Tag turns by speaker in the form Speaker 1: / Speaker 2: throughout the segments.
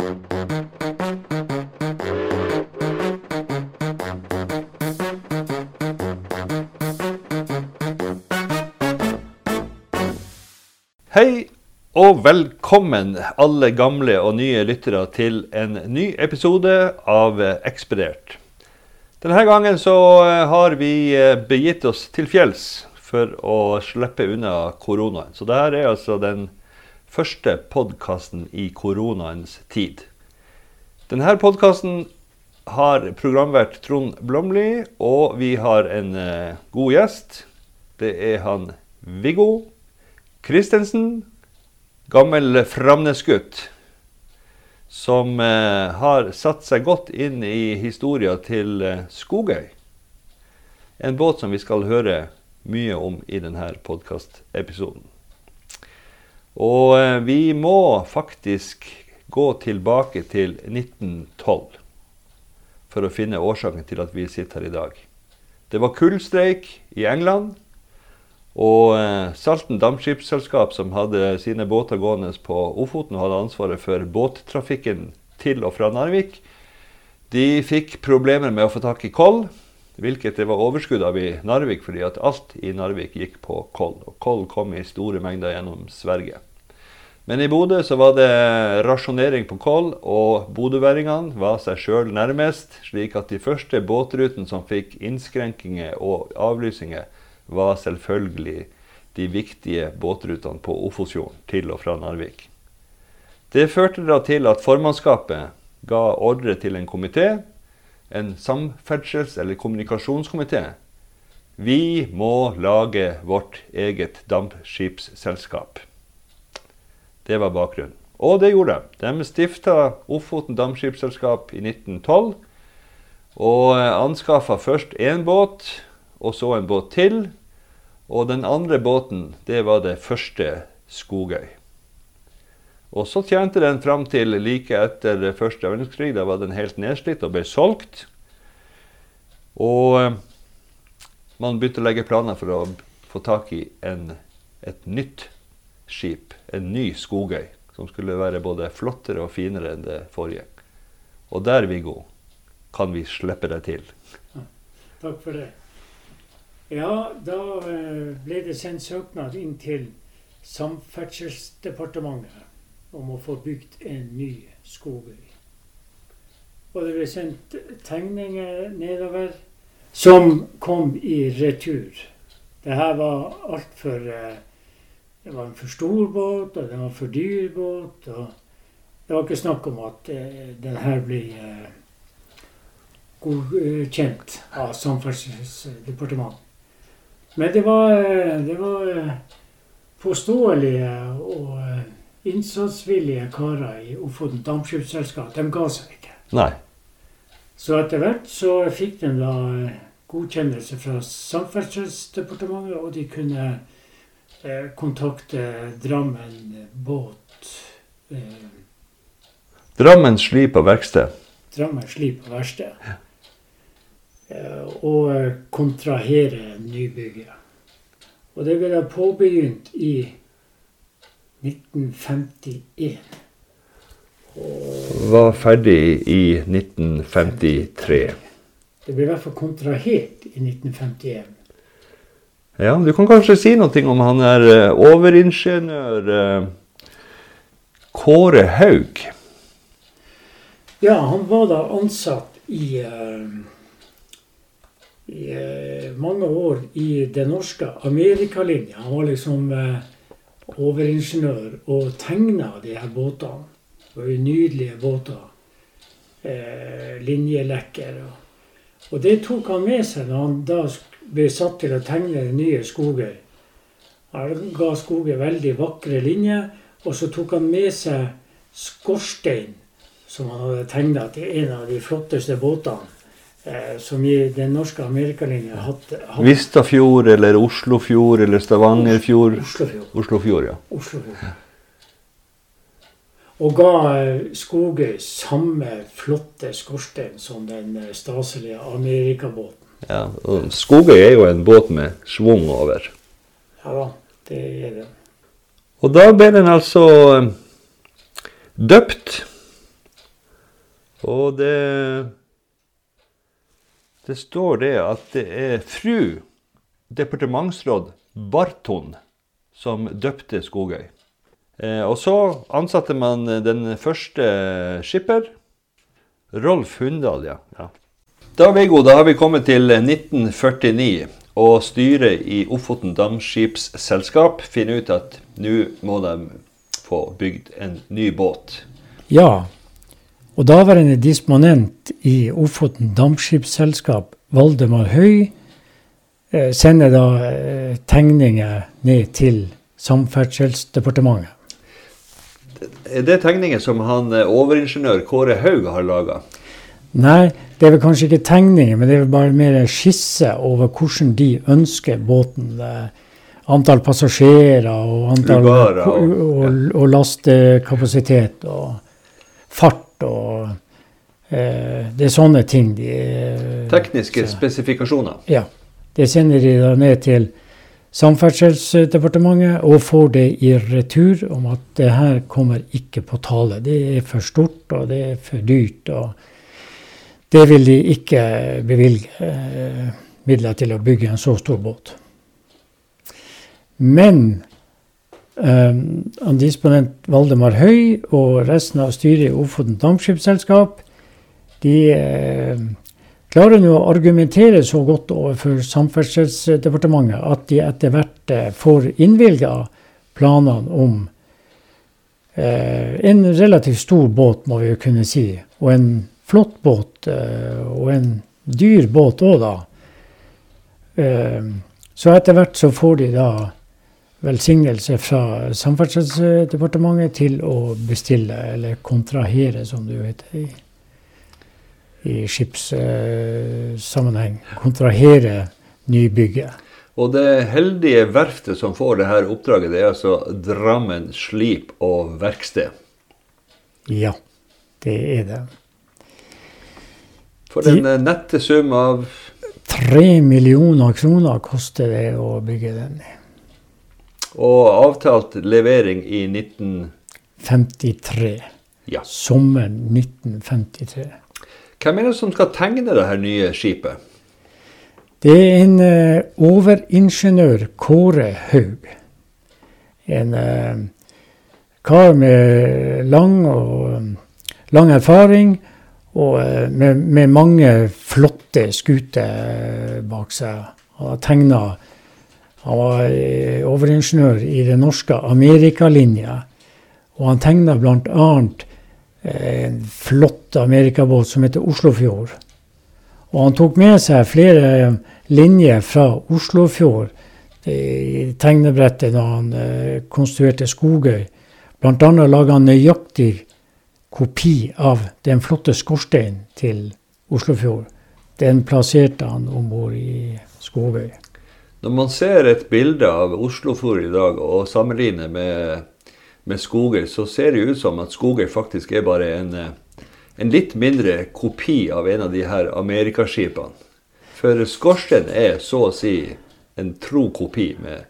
Speaker 1: Hei og velkommen alle gamle og nye lyttere til en ny episode av Ekspedert. Denne gangen så eh, har vi eh, begitt oss til fjells for å slippe unna koronaen. Så dette er altså den første podkasten i koronaens tid. Denne podkasten har programvert Trond Blomli, og vi har en eh, god gjest. Det er han Viggo Kristensen, gammel Framnesgutt, som eh, har satt seg godt inn i historia til eh, Skogøy. En båt som vi skal høre mye om i denne podkastepisoden. Og eh, vi må faktisk gå tilbake til 1912 for å finne årsaken til at vi sitter her i dag. Det var kullstreik i England. Og eh, Salten dampskipsselskap, som hadde sine båter gående på Ofoten og hadde ansvaret for båttrafikken til og fra Narvik, de fikk problemer med å få tak i koll, hvilket det var overskudd av i Narvik, fordi at alt i Narvik gikk på koll. Og koll kom i store mengder gjennom Sverige. Men i Bodø så var det rasjonering på koll, og bodøværingene var seg sjøl nærmest, slik at de første båtrutene som fikk innskrenkinger og avlysninger, var selvfølgelig de viktige båtrutene på Ofosfjorden til og fra Narvik. Det førte da til at formannskapet ga ordre til en komité, en samferdsels- eller kommunikasjonskomité. Vi må lage vårt eget dampskipsselskap. Det var bakgrunnen. Og det gjorde de. De stifta Ofoten Dampskipsselskap i 1912. Og anskaffa først én båt, og så en båt til. Og den andre båten, det var det første Skogøy. Og så tjente den fram til like etter første verdenskrig. Da var den helt nedslitt og ble solgt. Og man begynte å legge planer for å få tak i en, et nytt skip. En ny Skogøy. Som skulle være både flottere og finere enn det forrige. Og der, Viggo, kan vi slippe deg til.
Speaker 2: Takk for det. Ja, da ble det sendt søknad inn til Samferdselsdepartementet om å få bygd en ny skogøy. Og det ble sendt tegninger nedover som kom i retur. Det her var altfor Det var en for stor båt, og det var en for dyr båt. og Det var ikke snakk om at den her blir godkjent av Samferdselsdepartementet. Men det var, det var forståelige og innsatsvillige karer i Ofoten Dampskipsselskap. De ga seg ikke.
Speaker 1: Nei.
Speaker 2: Så etter hvert så fikk de da godkjennelse fra Samferdselsdepartementet, og de kunne eh, kontakte Drammen båt. Eh,
Speaker 1: Drammen slip og verksted.
Speaker 2: Drammen slip og verksted. Ja. Eh, og kontrahere nybygget. Og det ble påbegynt i 1951.
Speaker 1: Og var ferdig i 1953.
Speaker 2: Det ble i hvert fall kontrahert i 1951.
Speaker 1: Ja, Du kan kanskje si noe om han er overingeniør Kåre Haug?
Speaker 2: Ja, han var da ansatt i, i mange år i den norske amerikalinja. Han var liksom overingeniør og tegna de her båtene. Det var jo nydelige båter. Eh, linjelekker. Og, det tok han med seg når han da ble satt til å tegne nye skoger. Han ga skoger veldig vakre linjer, og så tok han med seg skorstein som han hadde tegna til en av de flotteste båtene eh, som i den norske amerikalinja hadde.
Speaker 1: Vistafjord eller Oslofjord eller Stavangerfjord?
Speaker 2: Oslofjord.
Speaker 1: Oslofjord, ja.
Speaker 2: Oslofjord. Og ga Skogøy samme flotte skorstein som den staselige amerikabåten.
Speaker 1: Ja, og Skogøy er jo en båt med schwung over.
Speaker 2: Ja da, det er det.
Speaker 1: Og da ble den altså døpt Og det Det står det at det er fru departementsråd Barton som døpte Skogøy. Eh, og så ansatte man den første skipper. Rolf Hundal, ja. ja. Da, Viggo, da har vi kommet til 1949. Og styret i Ofoten Damskipsselskap finner ut at nå må de få bygd en ny båt.
Speaker 2: Ja, og daværende disponent i Ofoten Dampskipsselskap, Valdemar Høy, eh, sender da eh, tegninger ned til Samferdselsdepartementet.
Speaker 1: Er det tegninger som han eh, overingeniør Kåre Haug har laga?
Speaker 2: Nei, det er vel kanskje ikke tegninger, men det er vel bare mer skisse over hvordan de ønsker båten. Antall passasjerer og antall
Speaker 1: Lugarer,
Speaker 2: og, og, og, lastekapasitet og fart og eh, Det er sånne ting de
Speaker 1: Tekniske spesifikasjoner?
Speaker 2: Ja. Det sender de da ned til Samferdselsdepartementet og får det i retur om at det her kommer ikke på tale. Det er for stort, og det er for dyrt. og Det vil de ikke bevilge eh, midler til å bygge en så stor båt. Men eh, disponent Valdemar Høy og resten av styret i Ofoten Dampskipsselskap de eh, klarer nå å argumentere så godt overfor Samferdselsdepartementet at de etter hvert får innvilga planene om en relativt stor båt, må vi jo kunne si, og en flott båt, eh, og en dyr båt òg, da. Eh, så etter hvert så får de da velsignelse fra Samferdselsdepartementet til å bestille, eller kontrahere, som det jo heter. i i skipssammenheng. kontrahere nybygget.
Speaker 1: Og det heldige verftet som får det her oppdraget, det er altså Drammen Slip og Verksted?
Speaker 2: Ja, det er det.
Speaker 1: For den De, nette sum av
Speaker 2: Tre millioner kroner koster det å bygge den.
Speaker 1: Og avtalt levering i
Speaker 2: 1953.
Speaker 1: Ja.
Speaker 2: Sommeren 1953.
Speaker 1: Hvem er det som skal tegne det her nye skipet?
Speaker 2: Det er en uh, overingeniør, Kåre Haug. En uh, kar med lang, og, lang erfaring og uh, med, med, mange flotte skuter bak seg. Han tegna Han var overingeniør i den norske amerikalinja. Og han tegna bl.a en flott amerikabåt som heter Oslofjord. Og han tok med seg flere linjer fra Oslofjord i tegnebrettet da han eh, konstruerte Skogøy. Annet laga han nøyaktig kopi av den flotte skorsteinen til Oslofjord. Den plasserte han om bord i Skogøy.
Speaker 1: Når man ser et bilde av Oslofjord i dag og sammenligner med med Skogøy, så ser det ut som at Skogøy faktisk er bare en, en litt mindre kopi av en av de her amerikaskipene. For skorsteinen er så å si en tro kopi med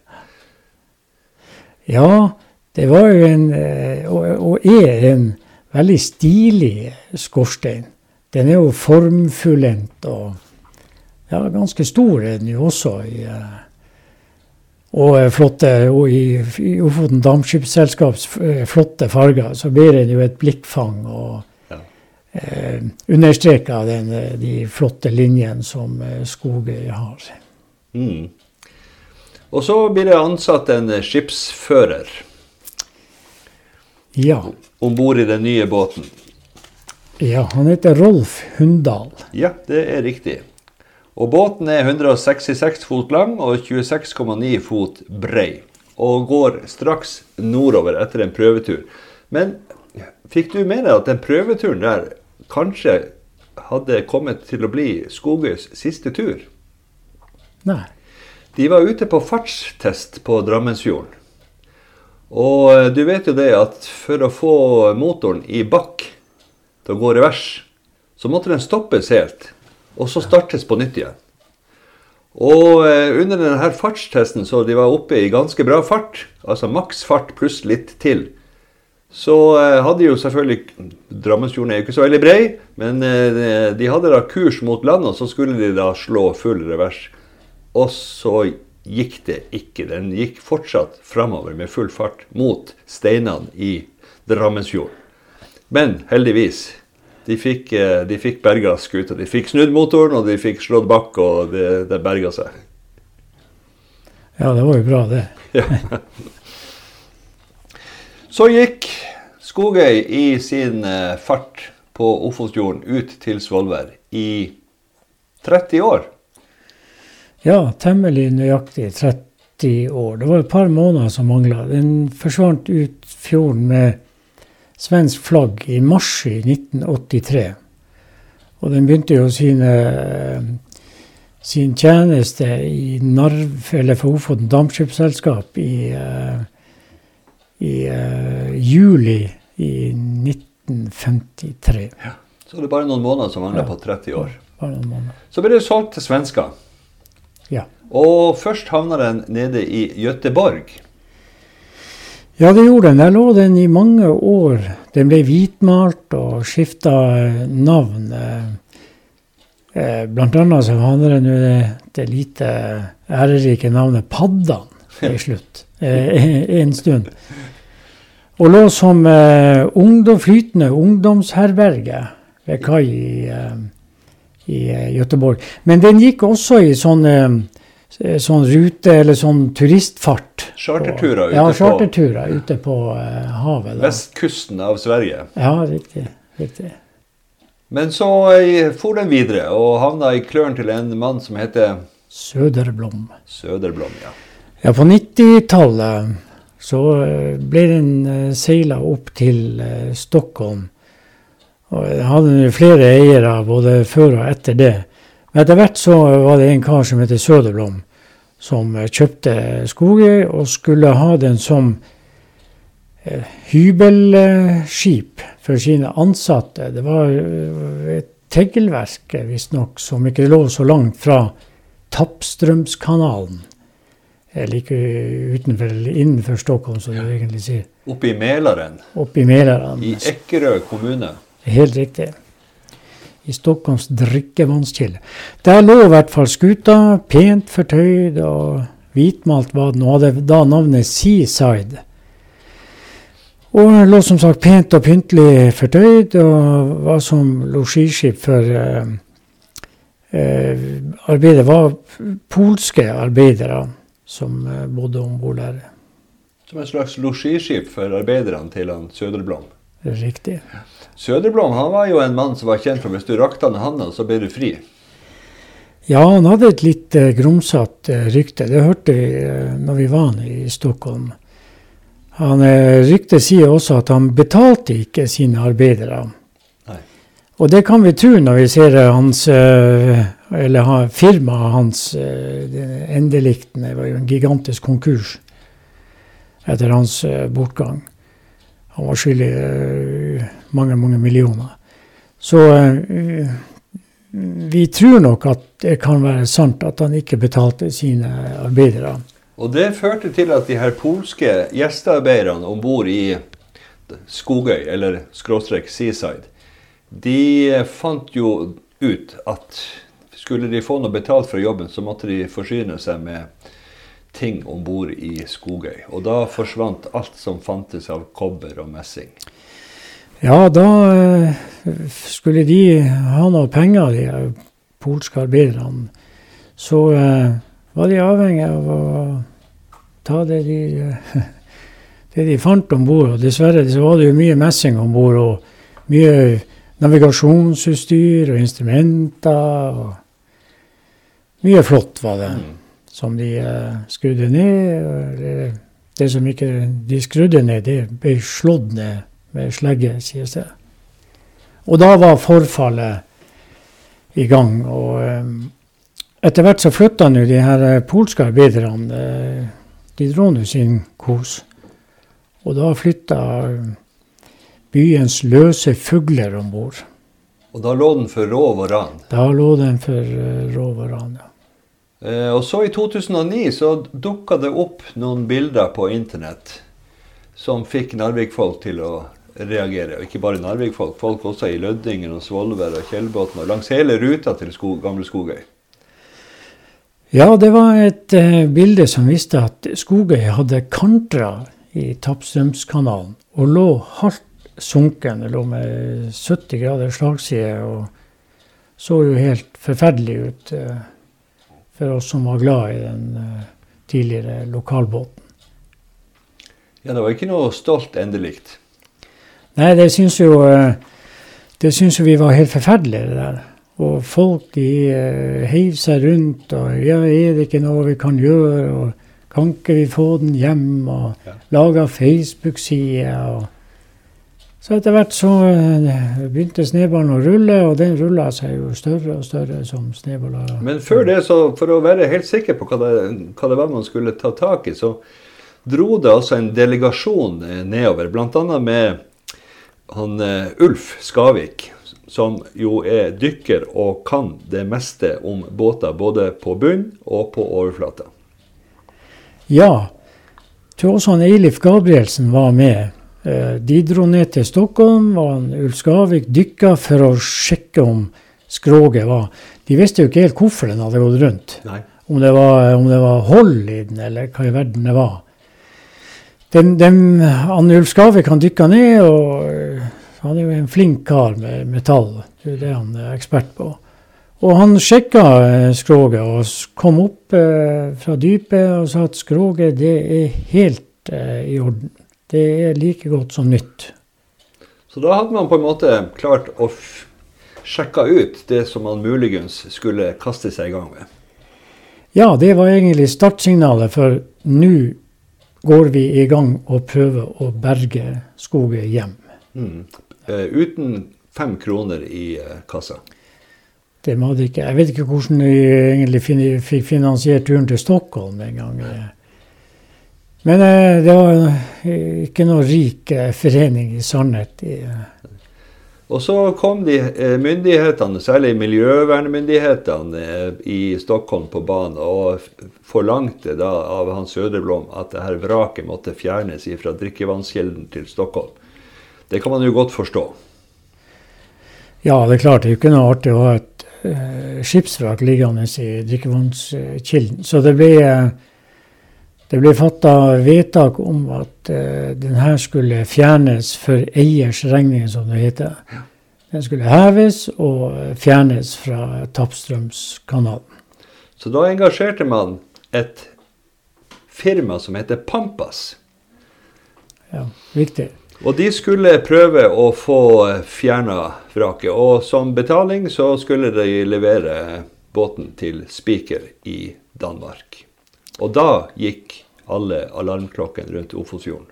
Speaker 2: Ja, det var jo en eh, og, og er en veldig stilig skorstein. Den er jo formfullendt og ja, ganske stor er den jo også. i uh, og eh, flotte, og i, i Ofoten Dampskipsselskaps eh, flotte farger, så blir det jo et blikkfang. og eh, understreker eh, de flotte linjene som Skogøy har.
Speaker 1: Mm. Og så blir det ansatt en skipsfører
Speaker 2: ja.
Speaker 1: om bord i den nye båten.
Speaker 2: Ja, han heter Rolf Hundal.
Speaker 1: Ja, det er riktig. Og båten er 166 fot lang og 26,9 fot brei. Og går straks nordover etter en prøvetur. Men fikk du med deg at den prøveturen der kanskje hadde kommet til å bli Skogøys siste tur?
Speaker 2: Nei.
Speaker 1: De var ute på fartstest på Drammensfjorden. Og eh, du vet jo det at for å få motoren i bakk til å gå revers, så måtte den stoppes helt og så startes på nytt igjen. Og eh, under denne fartstesten så de var oppe i ganske bra fart, altså maks fart pluss litt til, Så eh, hadde jo selvfølgelig Drammensfjorden er jo ikke så veldig brei, men de hadde da kurs mot land, og så skulle de da slå full revers. Og så gikk det ikke. Den gikk fortsatt framover med full fart mot steinene i Drammensfjorden. Men heldigvis, de fikk, eh, de fikk berga skuta. De fikk snudd motoren, og de fikk slått bakk, og det, det berga seg.
Speaker 2: Ja, det var jo bra, det.
Speaker 1: Ja. Så gikk Skogøy i sin eh, fart på Ofotfjorden ut til Svolvær i 30 år.
Speaker 2: Ja, temmelig nøyaktig 30 år. Det var et par måneder som mangla. Den forsvant ut fjorden med svensk flagg i mars i 1983. Og den begynte jo sine sin tjeneste i Narv, eller for Ofoten Dampskipsselskap i, uh, i uh, juli i 1953.
Speaker 1: Ja. Så det er bare noen måneder som mangler
Speaker 2: Ja.
Speaker 1: på 30 år.
Speaker 2: Bare noen måneder.
Speaker 1: Så ble det solgt til svensker.
Speaker 2: Ja.
Speaker 1: Og først havna den nede i Göteborg.
Speaker 2: ja, det gjorde den. Der lå den i mange år. Den ble hvitmalt og skifta navn. eh, Eh, blant annet så handler den nå det, det lite ærerike navnet Paddan i slutt. Eh, en stund. Og lå som ungdom, flytende ungdomsherberge ved kai i, i Gøteborg. Göteborg. Men den gikk også i sånn, eh, sånn rute, eller sånn turistfart.
Speaker 1: Charterturer ute
Speaker 2: ja, charterturer ute på eh, havet. Da.
Speaker 1: Vestkysten av Sverige.
Speaker 2: Ja, riktig. riktig.
Speaker 1: Men så eh, for den videre og havna i klørne til en mann som heter
Speaker 2: Søderblom.
Speaker 1: Søderblom, Ja.
Speaker 2: Ja, på 90-tallet så eh, ble den eh, seila opp til eh, Stockholm. Og jeg hadde flere eiere både før og etter det. Men etter hvert så var det en kar som heter Søderblom, som kjøpte skoger og skulle ha den som eh, hybelskip for sine ansatte. Det var eh, et teglverk visstnok som ikke lå så langt fra Tappstrømskanalen. Eh, Like utenfor, innenfor Stockholm, som du egentlig sier.
Speaker 1: Oppe i Mälaren.
Speaker 2: Oppe i Mälaren.
Speaker 1: I Ekkerø kommune.
Speaker 2: Helt riktig. I Stockholms drikkevannskilde. Der lå i hvert fall skuta, pent fortøyd og hvitmalt var den, og hadde da navnet Seaside. Og lå som sagt pent og pyntelig fortøyd, og var som losjiskip for eh, eh, arbeidet. var polske arbeidere som eh, bodde om bord der.
Speaker 1: Som en slags losjiskip for arbeiderne til han Søderblom?
Speaker 2: Riktig.
Speaker 1: Söderblom han var jo en mann som var kjent for hvis du rakte han handa, så ble du fri.
Speaker 2: Ja, han hadde et litt eh, grumsete eh, rykte. Det hørte vi eh, når vi var han i Stockholm. Han, eh, ryktet sier også at han betalte ikke sine arbeidere.
Speaker 1: Nei.
Speaker 2: Og det kan vi tro når vi ser eh, hans eh, eller ha, firmaet hans eh, det. Det var jo en gigantisk konkurs etter hans bortgang. Han var skyldig mange, mange millioner. Så uh, vi tror nok at det kan være sant at han ikke betalte sine arbeidere.
Speaker 1: Og det førte til at de her polske gjestearbeiderne om bord i Skogøy, eller skråstrek Seaside, de fant jo ut at skulle de få noe betalt for jobben, så måtte de forsyne seg med ting om bord i Skogøy. Og da forsvant alt som fantes av kobber og messing.
Speaker 2: Ja, da eh, skulle de ha noe penger, de her polske arbeiderne. Så eh, var de avhengig av å ta det de, eh, det de fant om bord. Og dessverre så var det jo mye messing om bord, og mye navigasjonsutstyr og instrumenter. og Mye flott var det, som de eh, skrudde ned. Det som ikke de skrudde ned, det ble slått ned med slegge, sies det. Og da var forfallet i gang. Og eh, etter hvert så flytta nå de her eh, polske arbeiderne eh, De dro nå sin kos. Og da flytta byens løse fugler om bord.
Speaker 1: Og da lå den for rov og ran.
Speaker 2: Da lå den for rov og ran. Ja.
Speaker 1: Og så i 2009 så dukka det opp noen bilder på internett som fikk Narvik-folk til å reagere. Og ikke bare Narvik-folk, folk også i Lødingen og Svolvær og Kjellbotn og langs hele ruta til skog, Gamle Skogøy.
Speaker 2: Ja, det var et uh, bilde som viste at Skogøy hadde kantra i Tappstrømskanalen og lå halvt sunken. Det lå med 70 grader slagside og så jo helt forferdelig ut uh, for oss som var glad i den uh, tidligere lokalbåten.
Speaker 1: Ja, det var ikke noe stolt endelikt.
Speaker 2: Nei, det syns jo det syns jo vi var helt forferdelig, det der. Og folk de uh, heiv seg rundt og ja, er det ikke noe vi kan gjøre? og Kan ikke vi få den hjem? Og ja. laga Facebook-side. Så etter hvert så uh, begynte snøballen å rulle, og den rulla seg jo større og større som snøballer.
Speaker 1: Men før det, så for å være helt sikker på hva det, hva det var man skulle ta tak i, så dro det altså en delegasjon eh, nedover, bl.a. med han uh, Ulf Skavik, som jo er dykker og kan det meste om båter, både på bunn og på overflata.
Speaker 2: Ja. Tror også han Eilif Gabrielsen var med. Eh, de dro ned til Stockholm, og Ulf Skavik dykka for å sjekke om skroget var De visste jo ikke helt hvorfor den hadde gått rundt. Om det, var, om det var hold i den, eller hva i verden det var. Den, den, Ulf Skavik han dykka ned og han er jo en flink kar med metall. Det er det han er ekspert på. Og han sjekka eh, skroget og kom opp eh, fra dypet og sa at skroget det er helt eh, i orden. Det er like godt som nytt.
Speaker 1: Så da hadde man på en måte klart å sjekke ut det som man muligens skulle kaste seg i gang med?
Speaker 2: Ja, det var egentlig startsignalet, for nå går vi i gang og prøver å berge skoget hjem. Mm.
Speaker 1: Uh, uten fem kroner i uh, kassa?
Speaker 2: Det må det ikke. Jeg vet ikke hvordan vi egentlig fikk finansiert turen til Stockholm en gang. Men uh, det var ikke noe rik forening i sannhet.
Speaker 1: Og så kom de myndighetene, særlig miljøvernmyndighetene i Stockholm på banen og forlangte da av Hans Søderblom at det her vraket måtte fjernes fra drikkevannskilden til Stockholm. Det kan man jo godt forstå.
Speaker 2: Ja, det er klart. Det er jo ikke noe artig å ha et uh, skipsvrak liggende i drikkevannskilden. Så det ble, det ble fatta vedtak om at uh, den her skulle fjernes for eiers regning, som det heter. Den skulle heves og fjernes fra Tappstrømskanalen.
Speaker 1: Så da engasjerte man et firma som heter Pampas.
Speaker 2: Ja, riktig.
Speaker 1: Og de skulle prøve å få fjerna vraket. Og som betaling så skulle de levere båten til Spiker i Danmark. Og da gikk alle alarmklokkene rundt Ofosfjorden.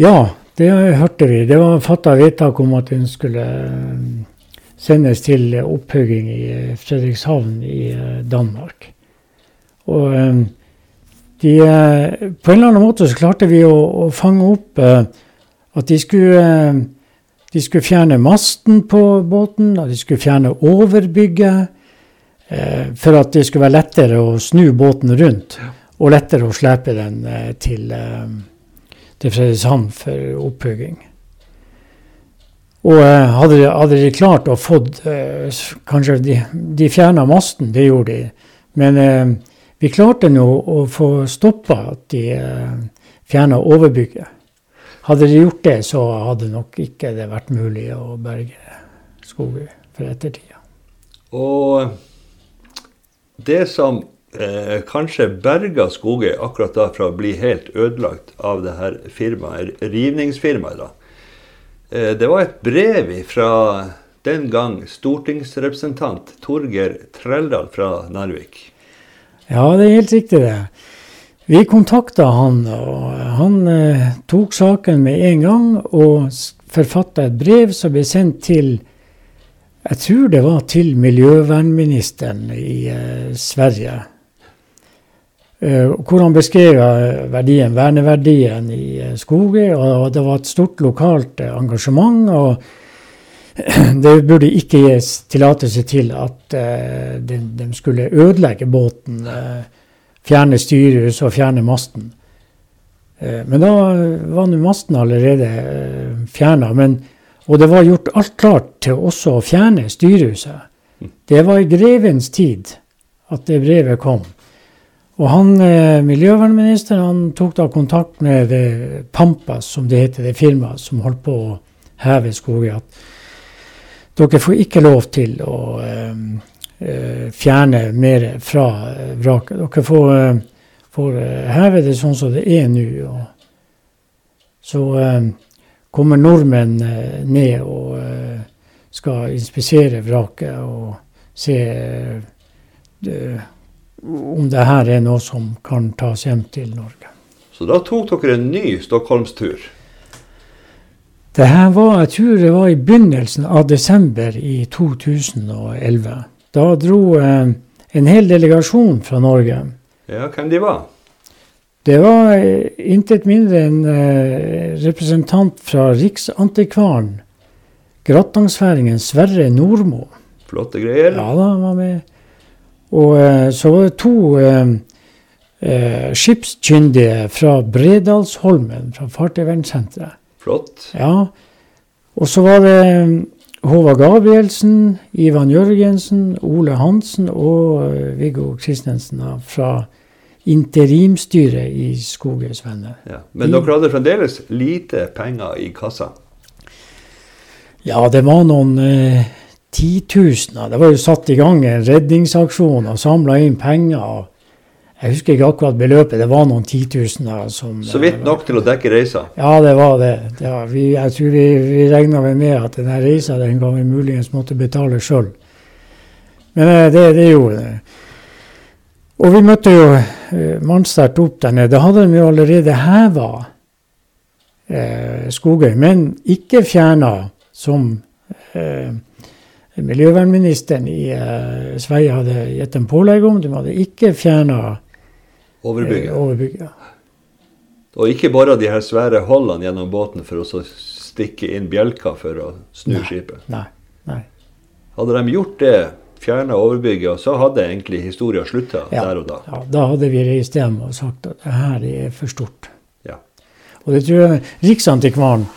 Speaker 2: Ja, det hørte vi. Det var fatta vedtak om at den skulle eh, sendes til opphugging i Fredrikshavn i eh, Danmark. Og eh, de, eh, på en eller annen måte så klarte vi å, å fange opp at de skulle, de skulle, fjerne masten på båten, og de skulle fjerne overbygget. Uh, for at det skulle være lettere å snu båten rundt, og lettere å slepe den til, til Fredrikshavn for opphugging. Og hadde, hadde, de klart å få Kanskje de, de fjerna masten, det gjorde de. Men vi klarte nå å få stoppa at de eh, fjerna overbygget. Hadde de gjort det, så hadde nok ikke det vært mulig å berge skogen for ettertida.
Speaker 1: Og det som eh, kanskje berga Skogøy akkurat da fra å bli helt ødelagt av det her firmaet, rivningsfirmaet, da, eh, det var et brev fra den gang stortingsrepresentant Torgeir Treldal fra Narvik.
Speaker 2: Ja, det er helt riktig, det. Vi kontakta han, og han eh, tok saken med en gang og forfatta et brev som ble sendt til Jeg tror det var til miljøvernministeren i eh, Sverige. Eh, hvor han beskrev verdien, verneverdien i eh, skogen. og det var et stort lokalt eh, engasjement. og det burde ikke gis tillatelse til at uh, de, de, skulle ødelegge båten, fjerne styrehus og fjerne masten. Eh, men da var nå masten allerede uh, fjerna. Og det var gjort alt klart til også å fjerne styrehuset. Det var i grevens tid at det brevet kom. Og han, eh, miljøvernministeren han tok da kontakt med Pampas, som det heter, det firmaet som holdt på å heve skogen. At dere får ikke lov til å eh, eh fjerne mer fra vraket. Dere får, får heve det sånn som det er nå. Så kommer nordmenn ned og skal inspisere vraket og se om det her er noe som kan tas hjem til Norge.
Speaker 1: Så da tok dere en ny Stockholmstur?
Speaker 2: Det her var, Jeg tror det var i begynnelsen av desember i 2011. Da dro eh, en hel delegasjon fra Norge.
Speaker 1: Ja, Hvem de var?
Speaker 2: Det var eh, intet mindre enn eh, representant fra Riksantikvaren. grattangsfæringen Sverre Nordmo.
Speaker 1: Flotte greier.
Speaker 2: Ja da, han var med. Og eh, så var det to eh, skipskyndige fra Bredalsholmen, fra Fartøyvernsenteret.
Speaker 1: Flott.
Speaker 2: Ja. Og så var det Håvard Gabrielsen, Ivan Jørgensen, Ole Hansen og Viggo Kristensen fra interimstyret i Skogens Venner.
Speaker 1: Ja. Men dere hadde fremdeles lite penger i kassa?
Speaker 2: Ja, det var noen eh, titusener. Det var jo satt i gang en redningsaksjon og samla inn penger. Jeg husker ikke akkurat beløpet, det var noen titusener.
Speaker 1: Så vidt nok til å dekke reisa?
Speaker 2: Ja, det var det. det var, vi, jeg tror vi, vi regna med at denne reisa den gang vi muligens måtte betale sjøl. Men eh, det, det gjorde det. Og vi møtte jo uh, mannsterkt opp der nede. Da hadde de jo allerede heva eh, Skogøy, men ikke fjerna som eh, miljøvernministeren i eh, Sverige hadde gitt dem pålegg om. De hadde ikke fjerna
Speaker 1: overbygget.
Speaker 2: Uh, overbygget.
Speaker 1: Og ikke bare de her svære holdene gjennom båten for å stikke inn bjelker for å snu
Speaker 2: nei,
Speaker 1: skipet.
Speaker 2: Nei, nei.
Speaker 1: Hadde de gjort det, fjerna overbygget, så hadde egentlig historien slutta
Speaker 2: ja,
Speaker 1: der og da.
Speaker 2: Ja, da hadde vi reist hjem og sagt at det her er for stort.
Speaker 1: Ja.
Speaker 2: Og det tror jeg Riksantikvaren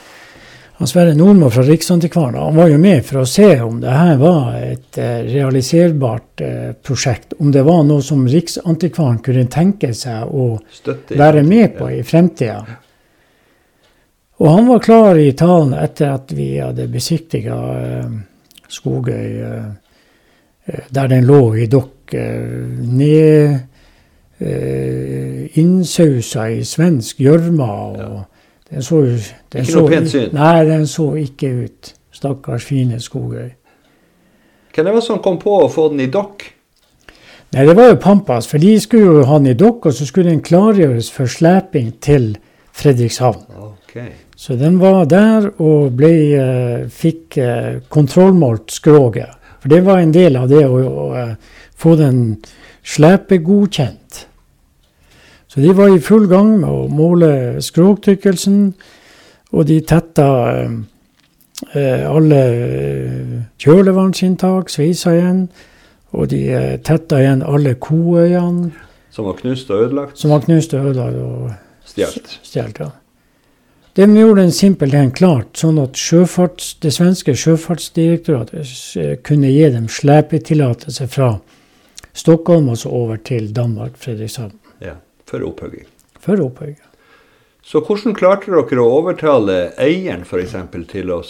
Speaker 2: han Sverre Nordmo fra Riksantikvaren han var jo med for å se om det her var et eh, realiserbart eh, prosjekt. Om det var noe som Riksantikvaren kunne tenke seg å være med på i fremtida. Og han var klar i talen etter at vi hadde besiktiga eh, Skogøy, der den lå i dokk, eh, ned innsausa i svensk gjørme. ja den så,
Speaker 1: den ikke noe pent syn?
Speaker 2: Nei, den så ikke ut. Stakkars fine Skogøy.
Speaker 1: Hvem var det som kom på å få den i dokk?
Speaker 2: Nei, Det var jo Pampas, for de skulle jo ha den i dokk, og så skulle den klargjøres for sleping til Fredrikshavn.
Speaker 1: Okay.
Speaker 2: Så den var der og ble, fikk kontrollmålt skroget. For det var en del av det å, å å få den slepegodkjent. Så de var i full gang med å måle skrogtykkelsen, og de tetta eh, alle eh, kjølevannsinntak, sveisa igjen. Og de eh, tetta igjen alle koøyene.
Speaker 1: Som var knust og ødelagt?
Speaker 2: Som var knust og ødelagt. og
Speaker 1: Stjålet.
Speaker 2: Ja. De gjorde den simpelthen klart, sånn at det svenske sjøfartsdirektoratet eh, kunne gi dem slepetillatelse fra Stockholm og så over til Danmark, Fredrikshavn.
Speaker 1: Ja for opphugging.
Speaker 2: For opphugging.
Speaker 1: Så hvordan klarte dere å overtale eieren f.eks. til å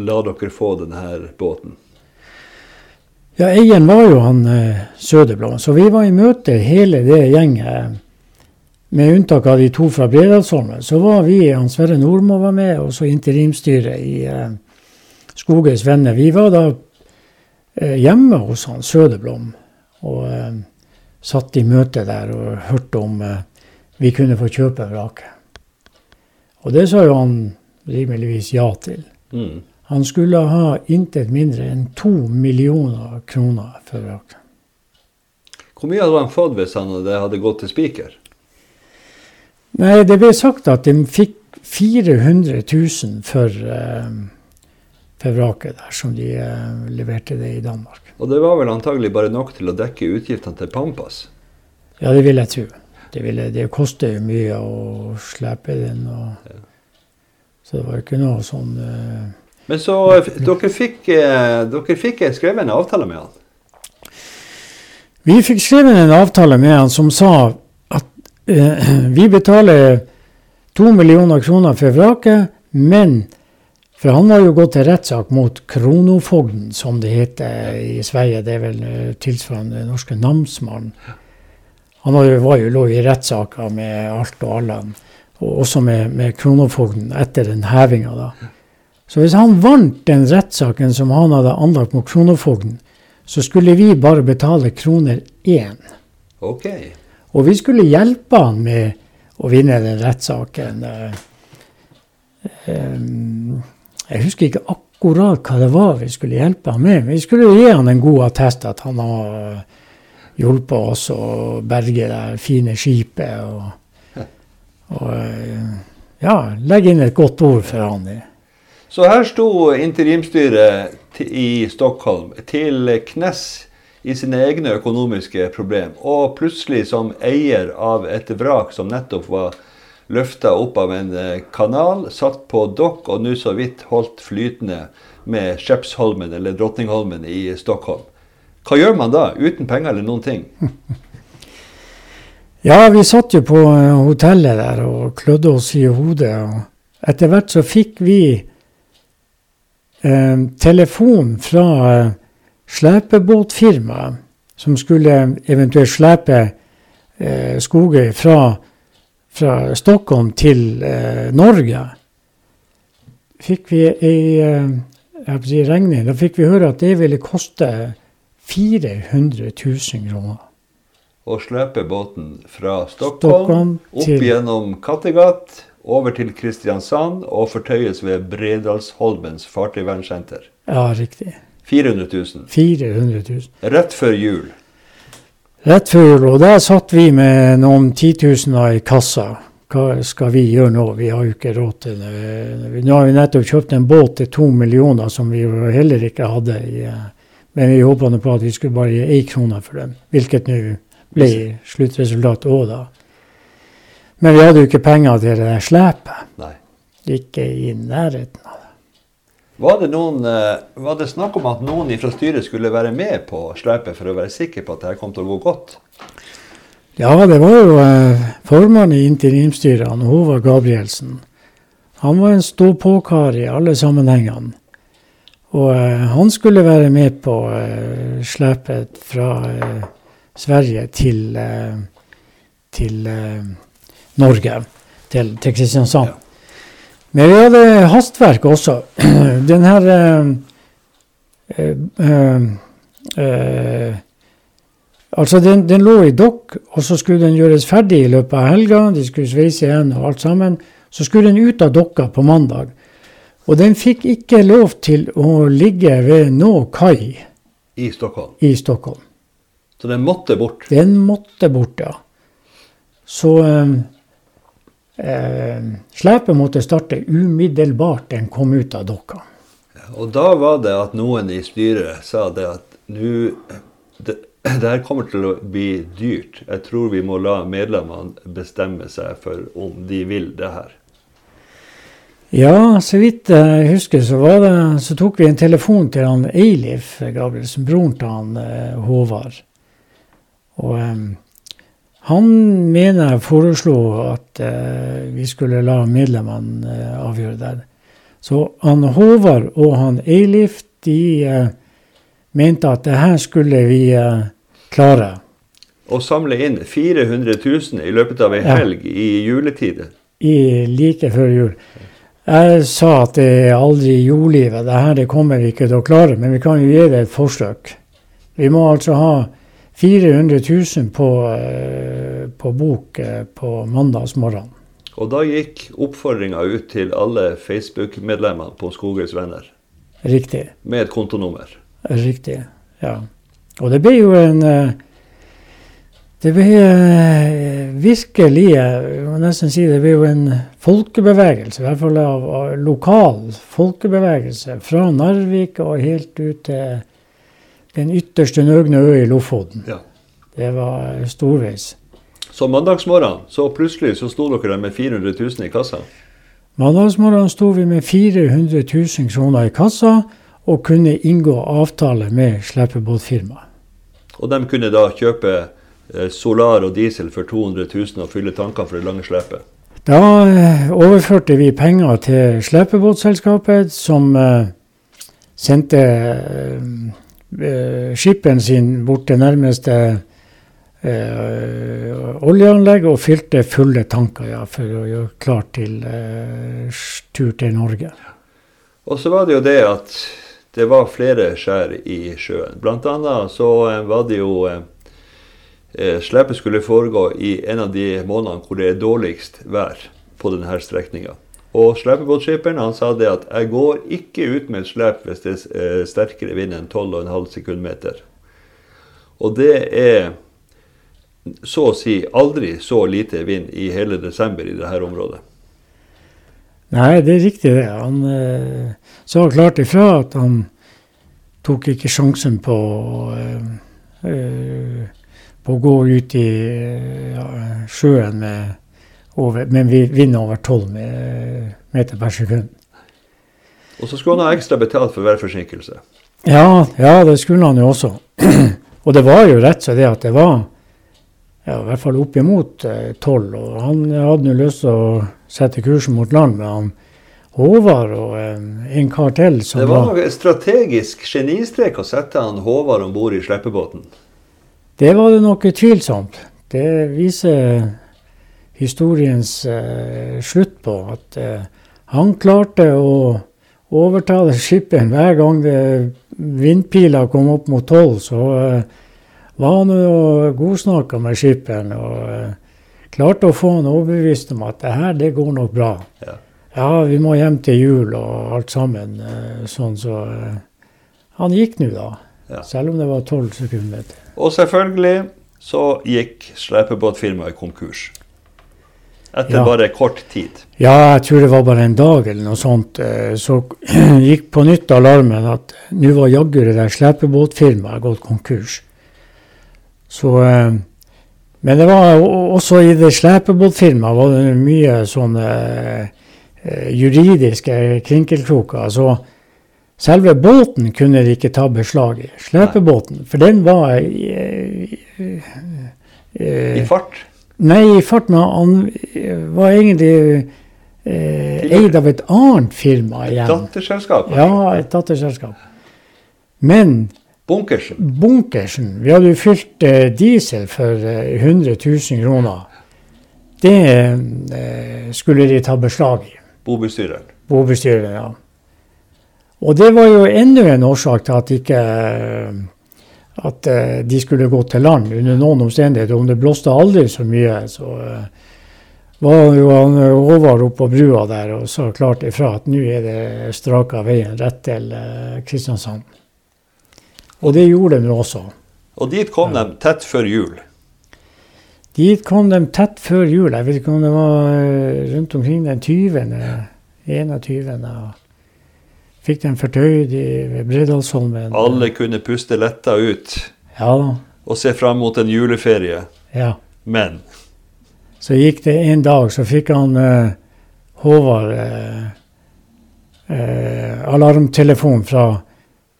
Speaker 1: la dere få denne båten?
Speaker 2: Ja, Eieren var jo han eh, så vi var i møte hele det gjenget. Med unntak av de to fra Bredalsholmen, så var vi, han Sverre Nordmo var med, og så interimstyret i eh, Skogøys Venner. Vi var da eh, hjemme hos han Sødeblom. Og eh, satt i møte der og hørte om eh, vi kunne få kjøpe vraket. Og det sa jo han rimeligvis ja til.
Speaker 1: Mm.
Speaker 2: Han skulle ha intet mindre enn to millioner kroner for vraket.
Speaker 1: Hvor mye hadde han fått hvis han hadde, hadde gått til spiker?
Speaker 2: Nei, det ble sagt at de fikk 400 000 for, uh, for vraket der, som de uh, leverte det i Danmark.
Speaker 1: Og det var vel antagelig bare nok til å dekke utgiftene til Pampas?
Speaker 2: Ja, det vil jeg tro. Det, ville, det koster jo mye å slepe den. Og,
Speaker 1: Ja.
Speaker 2: Så det var ikke noe sånn uh,
Speaker 1: Men så dere fikk, uh, dere fikk skrevet en avtale med han?
Speaker 2: Vi fikk skrevet en avtale med han som sa eh, vi betaler to millioner kroner for vraket, men For han har jo gått til rettssak mot kronofogden, som det heter i Sverige. Det er vel eh, tilsvarende den norske namsmannen. Han var jo, var lå i rettssaker med alt og alle, og også med, med kronofogden etter den hevinga. da. Så hvis han vant den rettssaken som han hadde anlagt mot kronofogden, så skulle vi bare betale kroner én.
Speaker 1: Ok.
Speaker 2: Og vi skulle hjelpe han med å vinne den rettssaken. Eh, Jeg husker ikke akkurat hva det var vi skulle hjelpe han med. Vi skulle gi han en god attest at han har hjulpet oss å berge det fine skipet. Og, og eh, ja, legge inn et godt ord for han.
Speaker 1: Så her sto interimstyret i Stockholm til knes i sine egne økonomiske problem, og plutselig som eier av et vrak som nettopp var løfta opp av en eh, kanal, satt på dokk og nå så vidt holdt flytende med Skjepsholmen eller Drottningholmen i Stockholm. Hva gjør man da, uten penger eller noen ting?
Speaker 2: Ja, vi satt jo på eh, hotellet der og klødde oss i hodet. og Etter hvert så fikk vi eh, telefon fra eh, slepebåtfirmaet som skulle eventuelt slepe eh, skoger fra, fra Stockholm til eh, Norge. Fikk vi ei eh, regning, da fikk vi høre at det ville koste 400 000 kroner.
Speaker 1: Å slepe båten fra Stockholm,
Speaker 2: Stockholm
Speaker 1: opp
Speaker 2: til-
Speaker 1: gjennom Kattegat, over til Kristiansand og fortøyes ved Bredalsholmens fartøyvernsenter.
Speaker 2: Ja, riktig.
Speaker 1: 400 000.
Speaker 2: 400 000.
Speaker 1: Rett før jul.
Speaker 2: Rett før jul, og der satt vi med noen titusener i kassa. Hva skal vi gjøre nå? Vi har jo ikke råd til det. Nå har vi nettopp kjøpt en båt til to millioner som vi heller ikke hadde. I, eh, men vi håpa på at vi skulle bare gi én krone for den, hvilket nå ble sluttresultatet òg, da. Men vi hadde jo ikke penger til det slepet. Ikke i nærheten.
Speaker 1: Var det, noen, eh, var det snakk om at noen fra styret skulle være med på slepet for å være sikker på at dette kom til å gå godt?
Speaker 2: Ja, det var jo eh, formannen i interimstyret, han Håvard Gabrielsen. Han var en stå-på-kar i alle sammenhengene. Og eh, han skulle være med på eh, slepet fra eh, Sverige til, til Norge, til, til Kristiansand.
Speaker 1: Ja.
Speaker 2: Men vi hadde hastverk også. Den her eh, eh, eh, eh, Altså, den, den lå i dokk, og så skulle den gjøres ferdig i løpet av helga. De skulle sveise igjen og alt sammen. Så skulle den ut av dokka på mandag. Og den fikk ikke lov til å ligge ved nå kai
Speaker 1: I Stockholm.
Speaker 2: i Stockholm.
Speaker 1: Så den måtte bort.
Speaker 2: Den måtte bort, ja. Så eh, slepet måtte starte umiddelbart den kom ut av dokka.
Speaker 1: Og da var det at noen i styret sa det at nå det, det her kommer til å bli dyrt. Jeg tror vi må la medlemmene bestemme seg for om de vil det her.
Speaker 2: Ja, så vidt jeg husker, så, var det, så tok vi en telefon til han Eilif Gabrielsen, broren til han eh, Håvard. Og eh, han mener jeg foreslo at eh, vi skulle la medlemmene eh, avgjøre det. Så han Håvard og han Eilif, de eh, mente at det her skulle vi eh, klare.
Speaker 1: Å samle inn 400 000 i løpet av ei
Speaker 2: Ja.
Speaker 1: helg i juletide.
Speaker 2: i like før jul. Jeg sa at det er aldri i jordlivet. Det her det kommer vi ikke til å klare, men vi kan jo gi det et forsøk. Vi må altså ha 400 000 på, eh, på bok eh, på mandagsmorgen.
Speaker 1: Og da gikk oppfordringa ut til alle Facebook-medlemmene på Skogøys venner
Speaker 2: Riktig.
Speaker 1: med et kontonummer.
Speaker 2: Riktig. Ja. Og det ble jo en eh, Det ble virkelig Jeg må nesten si det ble jo en folkebevegelse, i hvert fall av, av lokal folkebevegelse, fra Narvik og helt ut til den ytterste nøgne ø i Lofoten.
Speaker 1: Ja.
Speaker 2: Det var storveis.
Speaker 1: Så mandagsmorgen så plutselig så sto dere der med 400 000 i kassa.
Speaker 2: Mandagsmorgen sto vi med 400 000 kroner i kassa og kunne inngå avtale med slepebåtfirmaet.
Speaker 1: Og de kunne da kjøpe eh, solar og diesel for 200 000 og fylle tankene for det lange slepet.
Speaker 2: Da eh, overførte vi penger til slepebåtselskapet, som eh, sendte eh, eh, sin bort til nærmeste eh, oljeanlegg og fylte fulle tanker ja, for å gjøre klart til eh, tur til Norge.
Speaker 1: Og så var det jo det at det var flere skjær i sjøen. Blant annet så eh, var det jo eh, eh, Slepet skulle foregå i en av de månedene hvor det er dårligst vær på denne strekninga. Og slepebåtskipperen han sa det at 'jeg går ikke ut med et slep hvis det er eh, sterkere vind enn 12,5 sekundmeter'. Og det er så å si aldri så lite vind i hele desember i dette området.
Speaker 2: Nei, det er riktig det. Han eh, sa klart ifra at han tok ikke sjansen på, eh, eh, på å gå ut i eh, ja, sjøen med, over, men vi- vinner over 12 meter per sekund.
Speaker 1: Og så skulle han ha ekstra betalt for værforsinkelse.
Speaker 2: Ja, ja, det skulle han jo også. og det var jo rett så det at det var ja, i hvert fall oppimot eh, 12. Og han hadde jo lyst til å sette kursen mot land, men han Håvard og eh, en kar til som
Speaker 1: Det var noe strategisk genistrek å sette han Håvard om bord i sleppebåten?
Speaker 2: Det var det noe tvilsomt. Det viser historiens eh, slutt på at eh, han klarte å overtale skipperen hver gang det vindpila kom opp mot tolv. Så eh, var han jo godsnakka med skipperen og eh, klarte å få han overbevist om at det her, det går nok bra.
Speaker 1: Ja.
Speaker 2: Ja, vi må hjem til jul og alt sammen. eh, Sånn så eh, Han gikk nå, da.
Speaker 1: Ja.
Speaker 2: Selv om det var tolv sekunder.
Speaker 1: Og selvfølgelig så gikk slepebåtfirmaet konkurs. Etter
Speaker 2: Ja.
Speaker 1: bare kort tid.
Speaker 2: Ja, jeg tror det var bare en dag eller noe sånt. eh, Så gikk på nytt alarmen at nå var jaggu det der slepebåtfirmaet gått konkurs. Så eh, Men det var også i det slepebåtfirmaet var det mye sånne eh, juridiske krinkelkroker. Så selve båten kunne de ikke ta beslag i. Slepebåten. For den var i, i,
Speaker 1: i, I fart.
Speaker 2: Nei, farten han var egentlig eh, eid av et annet firma igjen.
Speaker 1: Datterselskap.
Speaker 2: Ja, et datterselskap. Men
Speaker 1: Bunkersen.
Speaker 2: bunkersen Vi hadde jo fylt eh, diesel for eh, 100 000 kroner. Det eh, skulle de ta beslag i.
Speaker 1: Bobestyreren.
Speaker 2: Bobestyreren, ja. Og det var jo enda en årsak til at ikke eh, at eh, de skulle gå til land under noen omstendigheter. Om det blåste aldri så mye, så eh, var jo han eh, Håvard oppe på brua der og sa klart ifra at nå er det straka veien rett til Kristiansand. Og det gjorde de også.
Speaker 1: Og dit kom de tett før jul.
Speaker 2: Dit kom de tett før jul. Jeg vet ikke om det var rundt omkring den 20. 21. Fikk den fortøyd i, Bredalsholmen.
Speaker 1: Alle kunne puste letta ut
Speaker 2: Ja,
Speaker 1: og se fram mot en juleferie.
Speaker 2: ja.
Speaker 1: Men
Speaker 2: Så gikk det en dag, så fikk han uh, Håvard uh, uh, alarmtelefon fra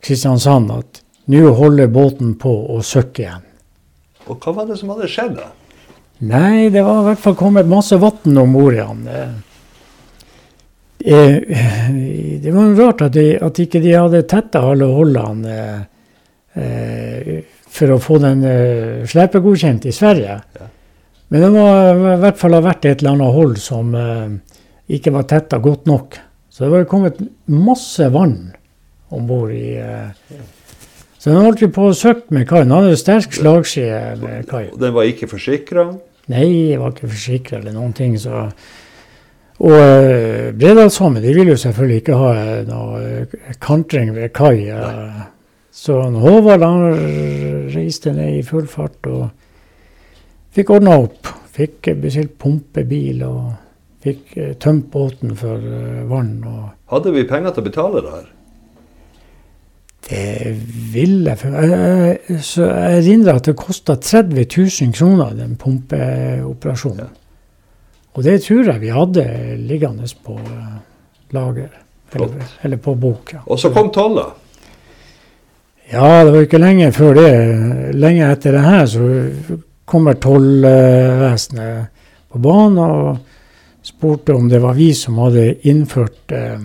Speaker 2: Kristiansand at nå holder båten på å søkke igjen.
Speaker 1: Og hva var det som hadde skjedd, da?
Speaker 2: Nei, det var i hvert fall kommet masse vann om bord i han. Eh, Det var jo rart at, de, at ikke de hadde tetta alle hullene eh, for å få den eh, slepegodkjent i Sverige.
Speaker 1: Ja.
Speaker 2: Men det må i hvert fall ha vært et eller annet hull som eh, ikke var tetta godt nok. Så det var kommet masse vann om bord i eh, Så den holdt vi på å søke med kaien. Han hadde sterk slagside med kaien.
Speaker 1: Den var ikke forsikra.
Speaker 2: Nei, den var ikke forsikra eller noen ting. Så. Og uh, Bredalshamn de vil jo selvfølgelig ikke ha eh, noe eh, kantring ved kai. eh. så Håvard han reiste ned i full fart og fikk ordna opp. Fikk eh, bestilt pumpebil og fikk eh, tømt båten for eh, vann.
Speaker 1: Hadde vi penger til å betale det her?
Speaker 2: Det ville jeg, Så jeg erindrer at det kosta 30 000 kroner, den pumpeoperasjonen. Og det tror jeg vi hadde liggende på eh, lager. Eller, eller på bok. Ja.
Speaker 1: Og så kom tolla.
Speaker 2: Ja, det var ikke lenge før det. Lenge etter det her så kommer tollvesenet på banen og spurte om det var vi som hadde innført eh,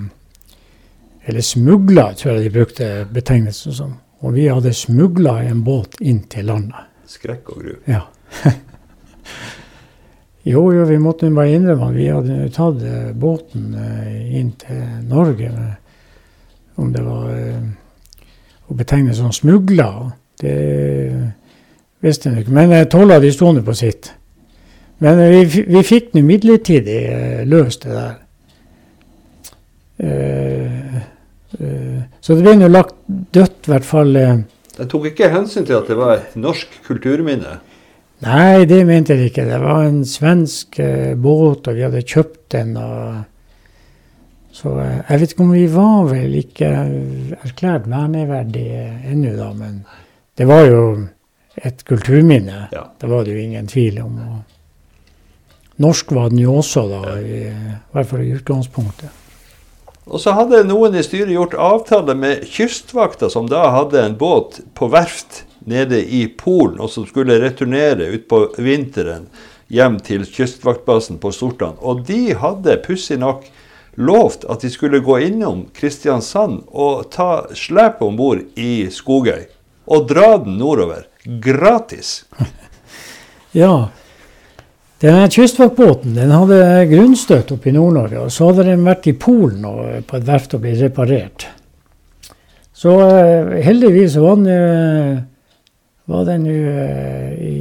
Speaker 2: Eller smugla, tror jeg de brukte betegnelsen som. Og vi hadde smugla en båt inn til landet.
Speaker 1: Skrekk og gru.
Speaker 2: Ja. jo, jo, vi måtte bare innrømme at vi hadde tatt eh, båten eh, inn til Norge. Med, om det var eh, å betegne som smugla. Det visste jeg ikke. Men eh, tolla de sto nå på sitt. Men vi, vi fikk nå midlertidig løst det der. Så det ble nå lagt dødt, i hvert fall.
Speaker 1: De tok ikke hensyn til at det var et norsk kulturminne.
Speaker 2: Nei, det mente jeg ikke. Det var en svensk eh, båt, og vi hadde kjøpt den. Og, så eh, jeg vet ikke om vi var vel ikke erklært verneverdige ennå, da. Men det var jo et kulturminne.
Speaker 1: Ja.
Speaker 2: Det var det jo ingen tvil om. Og norsk var den jo også, da. I, I hvert fall i utgangspunktet.
Speaker 1: Og så hadde noen i styret gjort avtale med Kystvakta, som da hadde en båt på verft nede i Polen, og som skulle returnere utpå vinteren hjem til kystvaktbasen på Sortland. Og de hadde pussig nok lovt at de skulle gå innom Kristiansand og ta slepet om bord i Skogøy. Og dra den nordover. Gratis.
Speaker 2: Ja. Denne kystvaktbåten den hadde grunnstøt oppe i Nord-Norge, og så hadde den vært i Polen og på et verft og blitt reparert. Så eh, heldigvis var den, eh, var det nå eh, i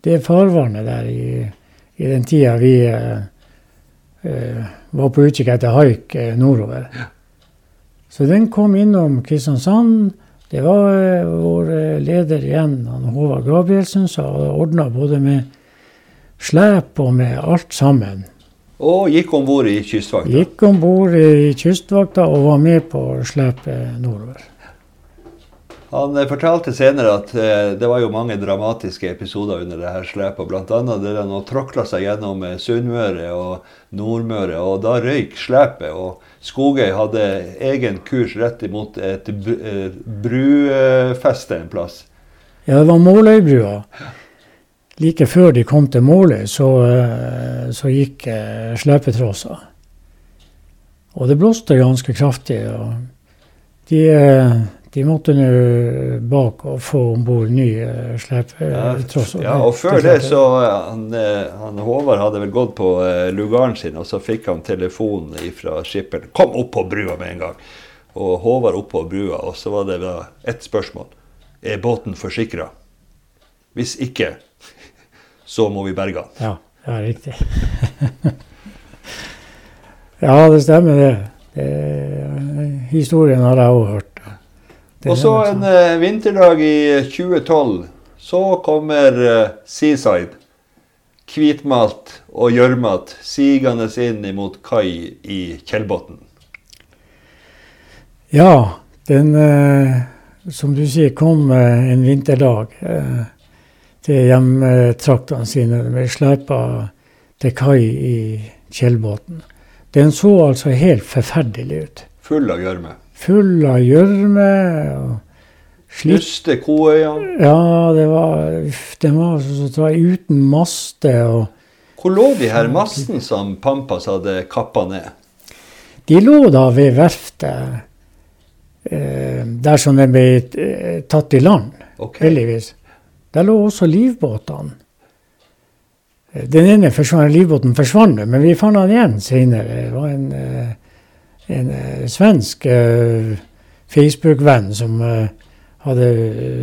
Speaker 2: det farvannet der i, i den tida vi eh, eh, var på utkikk etter haik nordover. Så den kom innom Kristiansand. Det var vår leder igjen, han Håvard Gabrielsen, som ordna både med slep og med alt sammen.
Speaker 1: Og gikk om bord i Kystvakta.
Speaker 2: Gikk om bord i Kystvakta og var med på slepet nordover.
Speaker 1: Han eh, fortalte senere at eh, det var jo mange dramatiske episoder under det her slepet. Annet det han tråkla seg gjennom eh, Sunnmøre og Nordmøre, og da røyk slepet. Og Skogøy hadde egen kurs rett imot et br- brufeste en plass.
Speaker 2: Ja, det var Måløybrua. Like før de kom til Måløy, så, så gikk slepetrossa. Og det blåste ganske kraftig. og De, de måtte nå bak og få om bord ny eh,
Speaker 1: Ja,
Speaker 2: slepetrås.
Speaker 1: ja, og før det så eh, han, eh, han Håvard hadde vel gått på eh, lugaren sin, og så fikk han telefonen fra skipperen. 'Kom opp på brua med en gang!' Og Håvard opp på brua, og så var det da ett spørsmål. Er båten forsikra? Hvis ikke, så må vi berge han.
Speaker 2: Ja, ja riktig. ja, det stemmer det. det historien har jeg òg hørt.
Speaker 1: Og så en eh, vinterdag i 2012, så kommer uh, Seaside. Hvitmalt og gjørmete sigende inn imot kai i Kjellbotn.
Speaker 2: Ja, den uh, som du sier kom eh, en vinterdag eh, til hjemtraktene sine med slepa til kai i Kjellbotn. Den så altså helt forferdelig ut.
Speaker 1: Full av gjørme.
Speaker 2: Full av gjørme
Speaker 1: Knuste koøyene.
Speaker 2: Ja, det var, det var så, så uten maste. og
Speaker 1: Hvor lå de her massen som Pampas hadde kappa ned?
Speaker 2: De lå da ved verftet eh, der som den ble eh, tatt i land,
Speaker 1: okay.
Speaker 2: heldigvis. Der lå også livbåtene. Eh, Den ene forsvann, livbåten forsvant, men vi fant den igjen senere. Det var en, eh, en eh, svensk eh, Facebook-venn som eh, hadde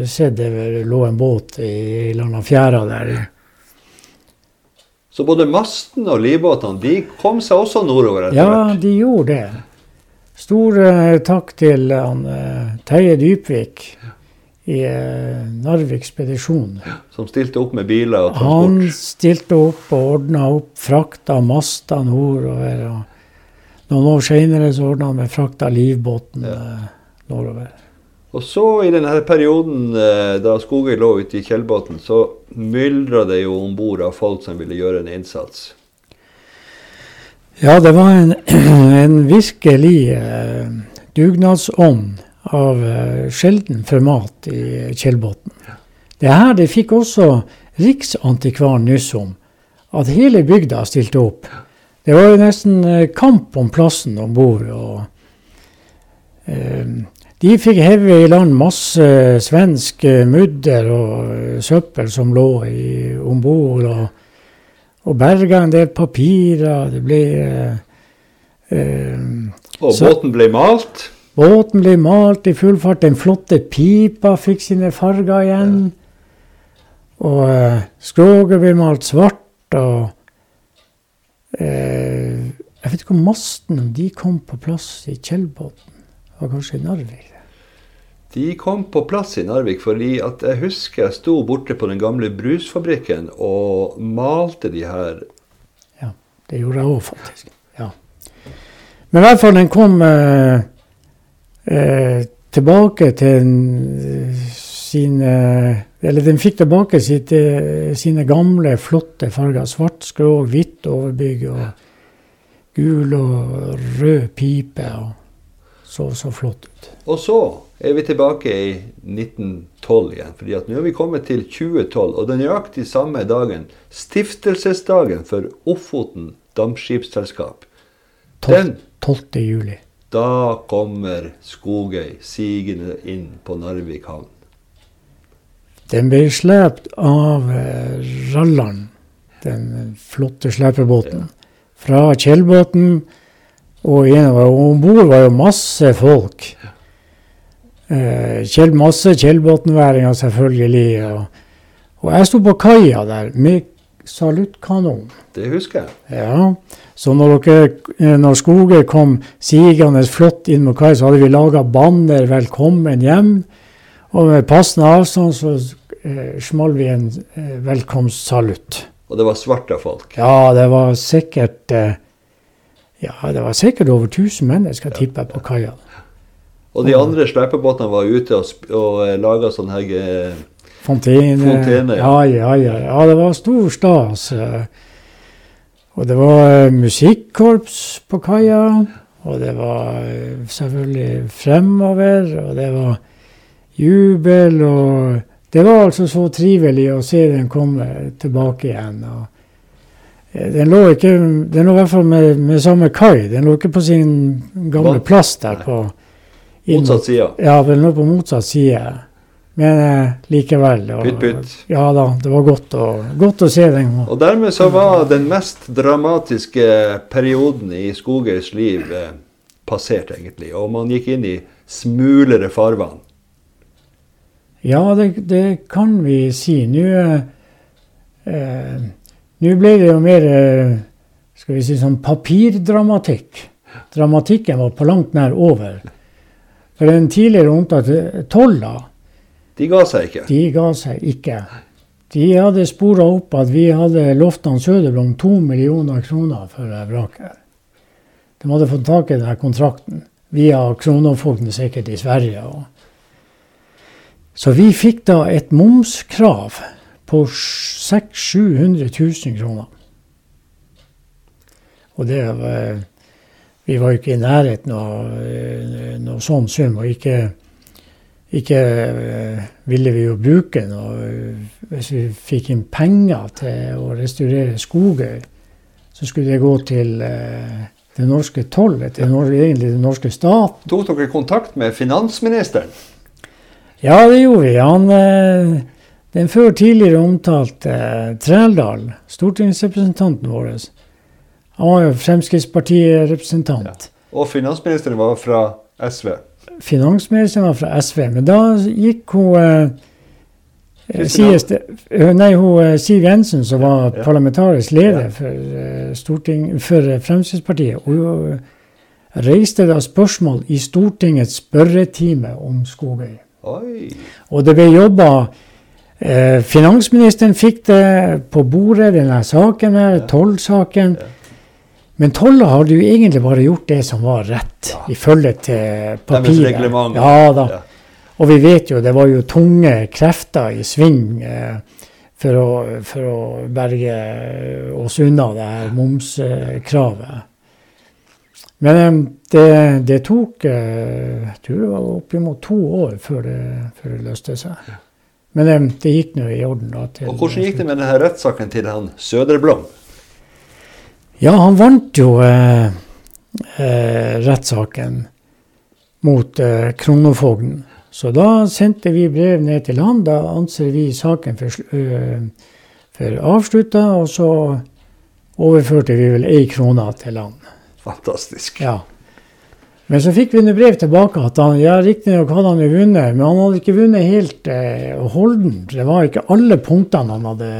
Speaker 2: sett det lå en båt i landa fjæra der.
Speaker 1: Så både masten og livbåtene de kom seg også nordover etter
Speaker 2: Ja, de gjorde det. Stor uh, takk til han uh, Terje Dypvik i uh, Narvik Spedisjon.
Speaker 1: Som stilte opp med biler og
Speaker 2: Han stilte opp og ordna opp, frakta masta nordover. Og noen år seinere så ordna han med frakt av livbåten
Speaker 1: Ja.
Speaker 2: eh, nordover.
Speaker 1: Og så i denne perioden eh, da Skogøy lå ute i Kjellbotn, så myldra det jo om bord av folk som ville gjøre en innsats.
Speaker 2: Ja, det var en, en virkelig eh, dugnadsånd av eh, sjelden format i Kjellbotn. Det her det fikk også Riksantikvaren nyss om. At hele bygda stilte opp. Det var jo nesten eh, kamp om plassen om bord. Eh, de fikk heve i land masse svensk eh, mudder og eh, søppel som lå om bord. Og, og berga en del papirer. Det ble
Speaker 1: Og så, båten ble malt?
Speaker 2: Båten ble malt i full fart. Den flotte pipa fikk sine farger igjen. Ja. Og eh, skroget ble malt svart. og Jeg vet ikke om mastene de kom på plass i Tjeldbotn. Det var kanskje i Narvik?
Speaker 1: De kom på plass i Narvik fordi at jeg husker jeg sto borte på den gamle brusfabrikken og malte de her.
Speaker 2: Ja, det gjorde jeg òg, faktisk. Ja. Men i hvert fall, den kom eh, eh, tilbake til sine Eller den fikk tilbake sitt, eh, sine gamle, flotte farger. Svart skrog, hvitt overbygg og gul og rød pipe. og så så flott ut.
Speaker 1: Og så er vi tilbake i 1912 igjen. fordi at nå er vi kommet til 2012, og den nøyaktig samme dagen, stiftelsesdagen for Ofoten Dampskipsselskap.
Speaker 2: 12. 12. juli.
Speaker 1: Da kommer Skogøy sigende inn på Narvik havn.
Speaker 2: Den ble slept av eh, den flotte slepebåten. Fra kjellbåten. og om bord var jo masse folk. Eh, Kjell, masse kjellbåtenværinger selvfølgelig. Og, og jeg sto på kaia der med saluttkanon.
Speaker 1: Det husker jeg.
Speaker 2: Ja, Så når, dere, eh, når Skoger kom sigende flott inn mot kai, så hadde vi laga banner 'Velkommen hjem'. Og med passende avstand så eh, smalt vi en eh, velkomstsalutt.
Speaker 1: Og det var svarte folk?
Speaker 2: Ja, det var sikkert eh, ja, det var sikkert over 1000 mennesker, tipper jeg, på kaia.
Speaker 1: Og de andre slepebåtene var ute og, og uh, laga sånn her
Speaker 2: Fontene.
Speaker 1: Fontene
Speaker 2: ja. Ja, ja, ja, det var stor stas. Og det var musikkorps på kaia. Og det var selvfølgelig fremover, og det var jubel. Og det var altså så trivelig å se den komme tilbake igjen. og Eh, den lå ikke Den lå i hvert fall med, med samme kai. Den lå ikke på sin gamle plass der på
Speaker 1: Motsatt side?
Speaker 2: Ja, den lå på motsatt side. Men eh, likevel.
Speaker 1: Og, pytt, pytt.
Speaker 2: Ja da, det var godt å, godt å, se den.
Speaker 1: Og dermed så var den mest dramatiske perioden i Skogøys liv eh, passert, egentlig. Og man gikk inn i smulere farvann.
Speaker 2: Ja, det, det kan vi si. Nå eh, nå ble det jo mer eh, skal vi si sånn papirdramatikk. Dramatikken var på langt nær over. For den tidligere omtalte Tolla
Speaker 1: De ga seg ikke?
Speaker 2: De ga seg ikke. De hadde spora opp at vi hadde lovt han Søderblom to millioner kroner for vraket. De hadde fått tak i denne kontrakten via kronofolkene sikkert i Sverige. Så vi fikk da et momskrav på 600 000-700 kroner. Og det var Vi var jo ikke i nærheten av eh, noe sånn sum. Og ikke, ikke uh, ville vi jo bruke noe Hvis vi fikk inn penger til å restaurere Skogøy, så skulle det gå til det norske tollet, til egentlig den norske stat.
Speaker 1: Tok dere kontakt med finansministeren?
Speaker 2: Ja, det gjorde vi. Han uh, den før tidligere omtalte eh, Trældal, stortingsrepresentanten vår, han var jo Fremskrittspartirepresentant. Ja.
Speaker 1: Og finansministeren var fra SV?
Speaker 2: Finansministeren var fra SV. Men da gikk hun eh, det, eh, nei, hun, eh, Siv Jensen, som var ja. parlamentarisk leder for, storting, for Fremskrittspartiet, hun reiste da spørsmål i Stortingets spørretime om Skogøy.
Speaker 1: Oi.
Speaker 2: Og det ble jobba Eh, finansministeren fikk det på bordet, denne saken her, ja. tollsaken. Ja. Men tolla hadde jo egentlig bare gjort det som var rett, ja. ifølge til papiret. Ja da. Og vi vet jo det var jo tunge krefter i sving eh, for, å, for, å, berge oss unna det her momskravet. Men eh, det, det, tok eh, jeg tror det var oppimot to år før det, før det løste seg. Men eh, det gikk nå i orden. da.
Speaker 1: Til, og Hvordan gikk det med denne rettssaken til han Søderblom?
Speaker 2: Ja, han vant jo eh, eh, rettssaken mot eh, kronofogden. Så da sendte vi brev ned til han. Da anser vi saken for, for avslutta, og så overførte vi vel ei krone til han.
Speaker 1: Fantastisk.
Speaker 2: Ja. Men så fikk vi noe brev tilbake at han ja, riktignok hadde han vunnet, men han hadde ikke vunnet helt eh, holdent. Det var ikke alle punktene han hadde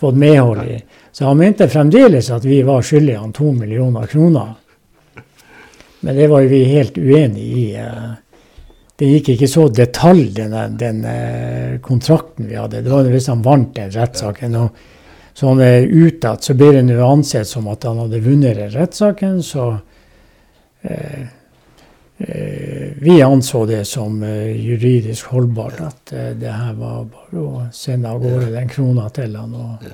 Speaker 2: fått medhold i. Så han mente fremdeles at vi var skyldige han to millioner kroner. Men det var jo vi helt uenig i. Eh. Det gikk ikke så detalj, den, den eh, kontrakten vi hadde. Det var hvis han vant den rettssaken. og Sånn utad så blir det nå ansett som at han hadde vunnet rettssaken, så eh, eh, Vi anså det som eh, juridisk holdbart, at eh, det her var bare å sende av gårde den krona til han og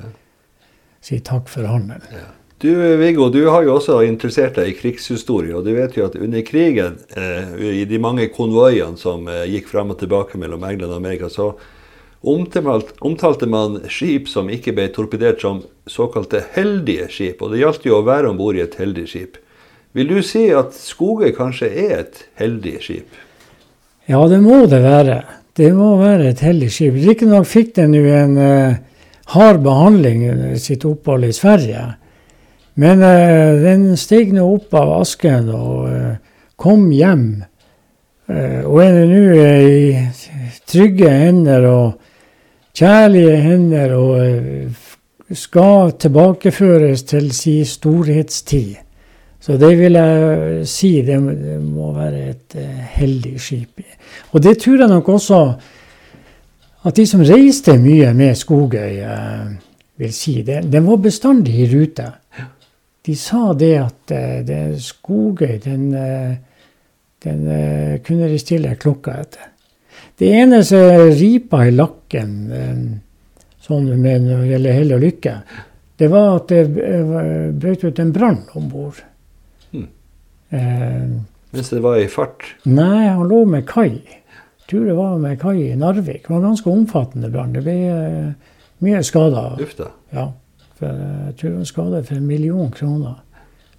Speaker 2: si takk for handelen. Ja.
Speaker 1: Du Viggo, du har jo også interessert deg i krigshistorie. Og du vet jo at under krigen, eh, i de mange konvoiene som eh, gikk frem og tilbake mellom England og Amerika, så omtalt, omtalte man skip som ikke ble torpedert som såkalte heldige skip. Og det gjaldt jo å være om bord i et heldig skip. Vil du si at Skogøy kanskje er et heldig skip?
Speaker 2: Ja, det må det være. Det må være et heldig skip. Riktignok fikk den nå en uh, hard behandling under sitt opphold i Sverige. Men uh, den steg nå opp av asken og uh, kom hjem. Og er nå i trygge hender og kjærlige hender og skal tilbakeføres til sin storhetstid. Så det vil jeg si det, må være et heldig skip. Og det tror jeg nok også at de som reiste mye med Skogøy, vil si. Det, den var bestandig i rute de sa det at det Skogøy, den, den kunne de stille klokka etter. Det eneste ripa i lakken sånn med når det gjelder hell og lykke, det var at det brøt ut en brann om bord. Hmm.
Speaker 1: Mens det var i fart?
Speaker 2: Nei, han lå med kai. Tror det var med kai i Narvik. Det var en ganske omfattende brann. Det ble mye skader.
Speaker 1: Uff da.
Speaker 2: Ja. For jeg tror han skadet for en million kroner.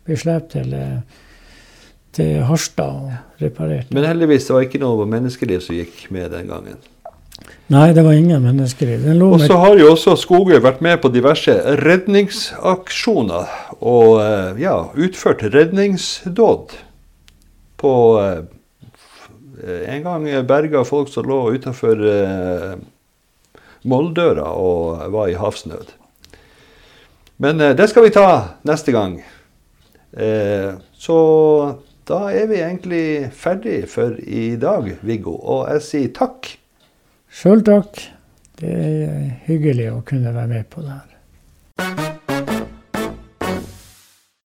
Speaker 2: Ble sluppet til, til Harstad og reparerte.
Speaker 1: Men heldigvis det var ikke noe menneskeliv som gikk med den gangen?
Speaker 2: Nei, det var ingen menneskeliv.
Speaker 1: Og så har jo også Skogøy vært med på diverse redningsaksjoner og eh, ja, utført redningsdåd. På eh, En gang berga folk som lå utafor Molldøra og var i havsnød. Men eh, det skal vi ta neste gang. Eh, så da er vi egentlig ferdig for i dag, Viggo. Og jeg sier takk.
Speaker 2: Sjøl takk. Det er hyggelig å kunne være med på det her.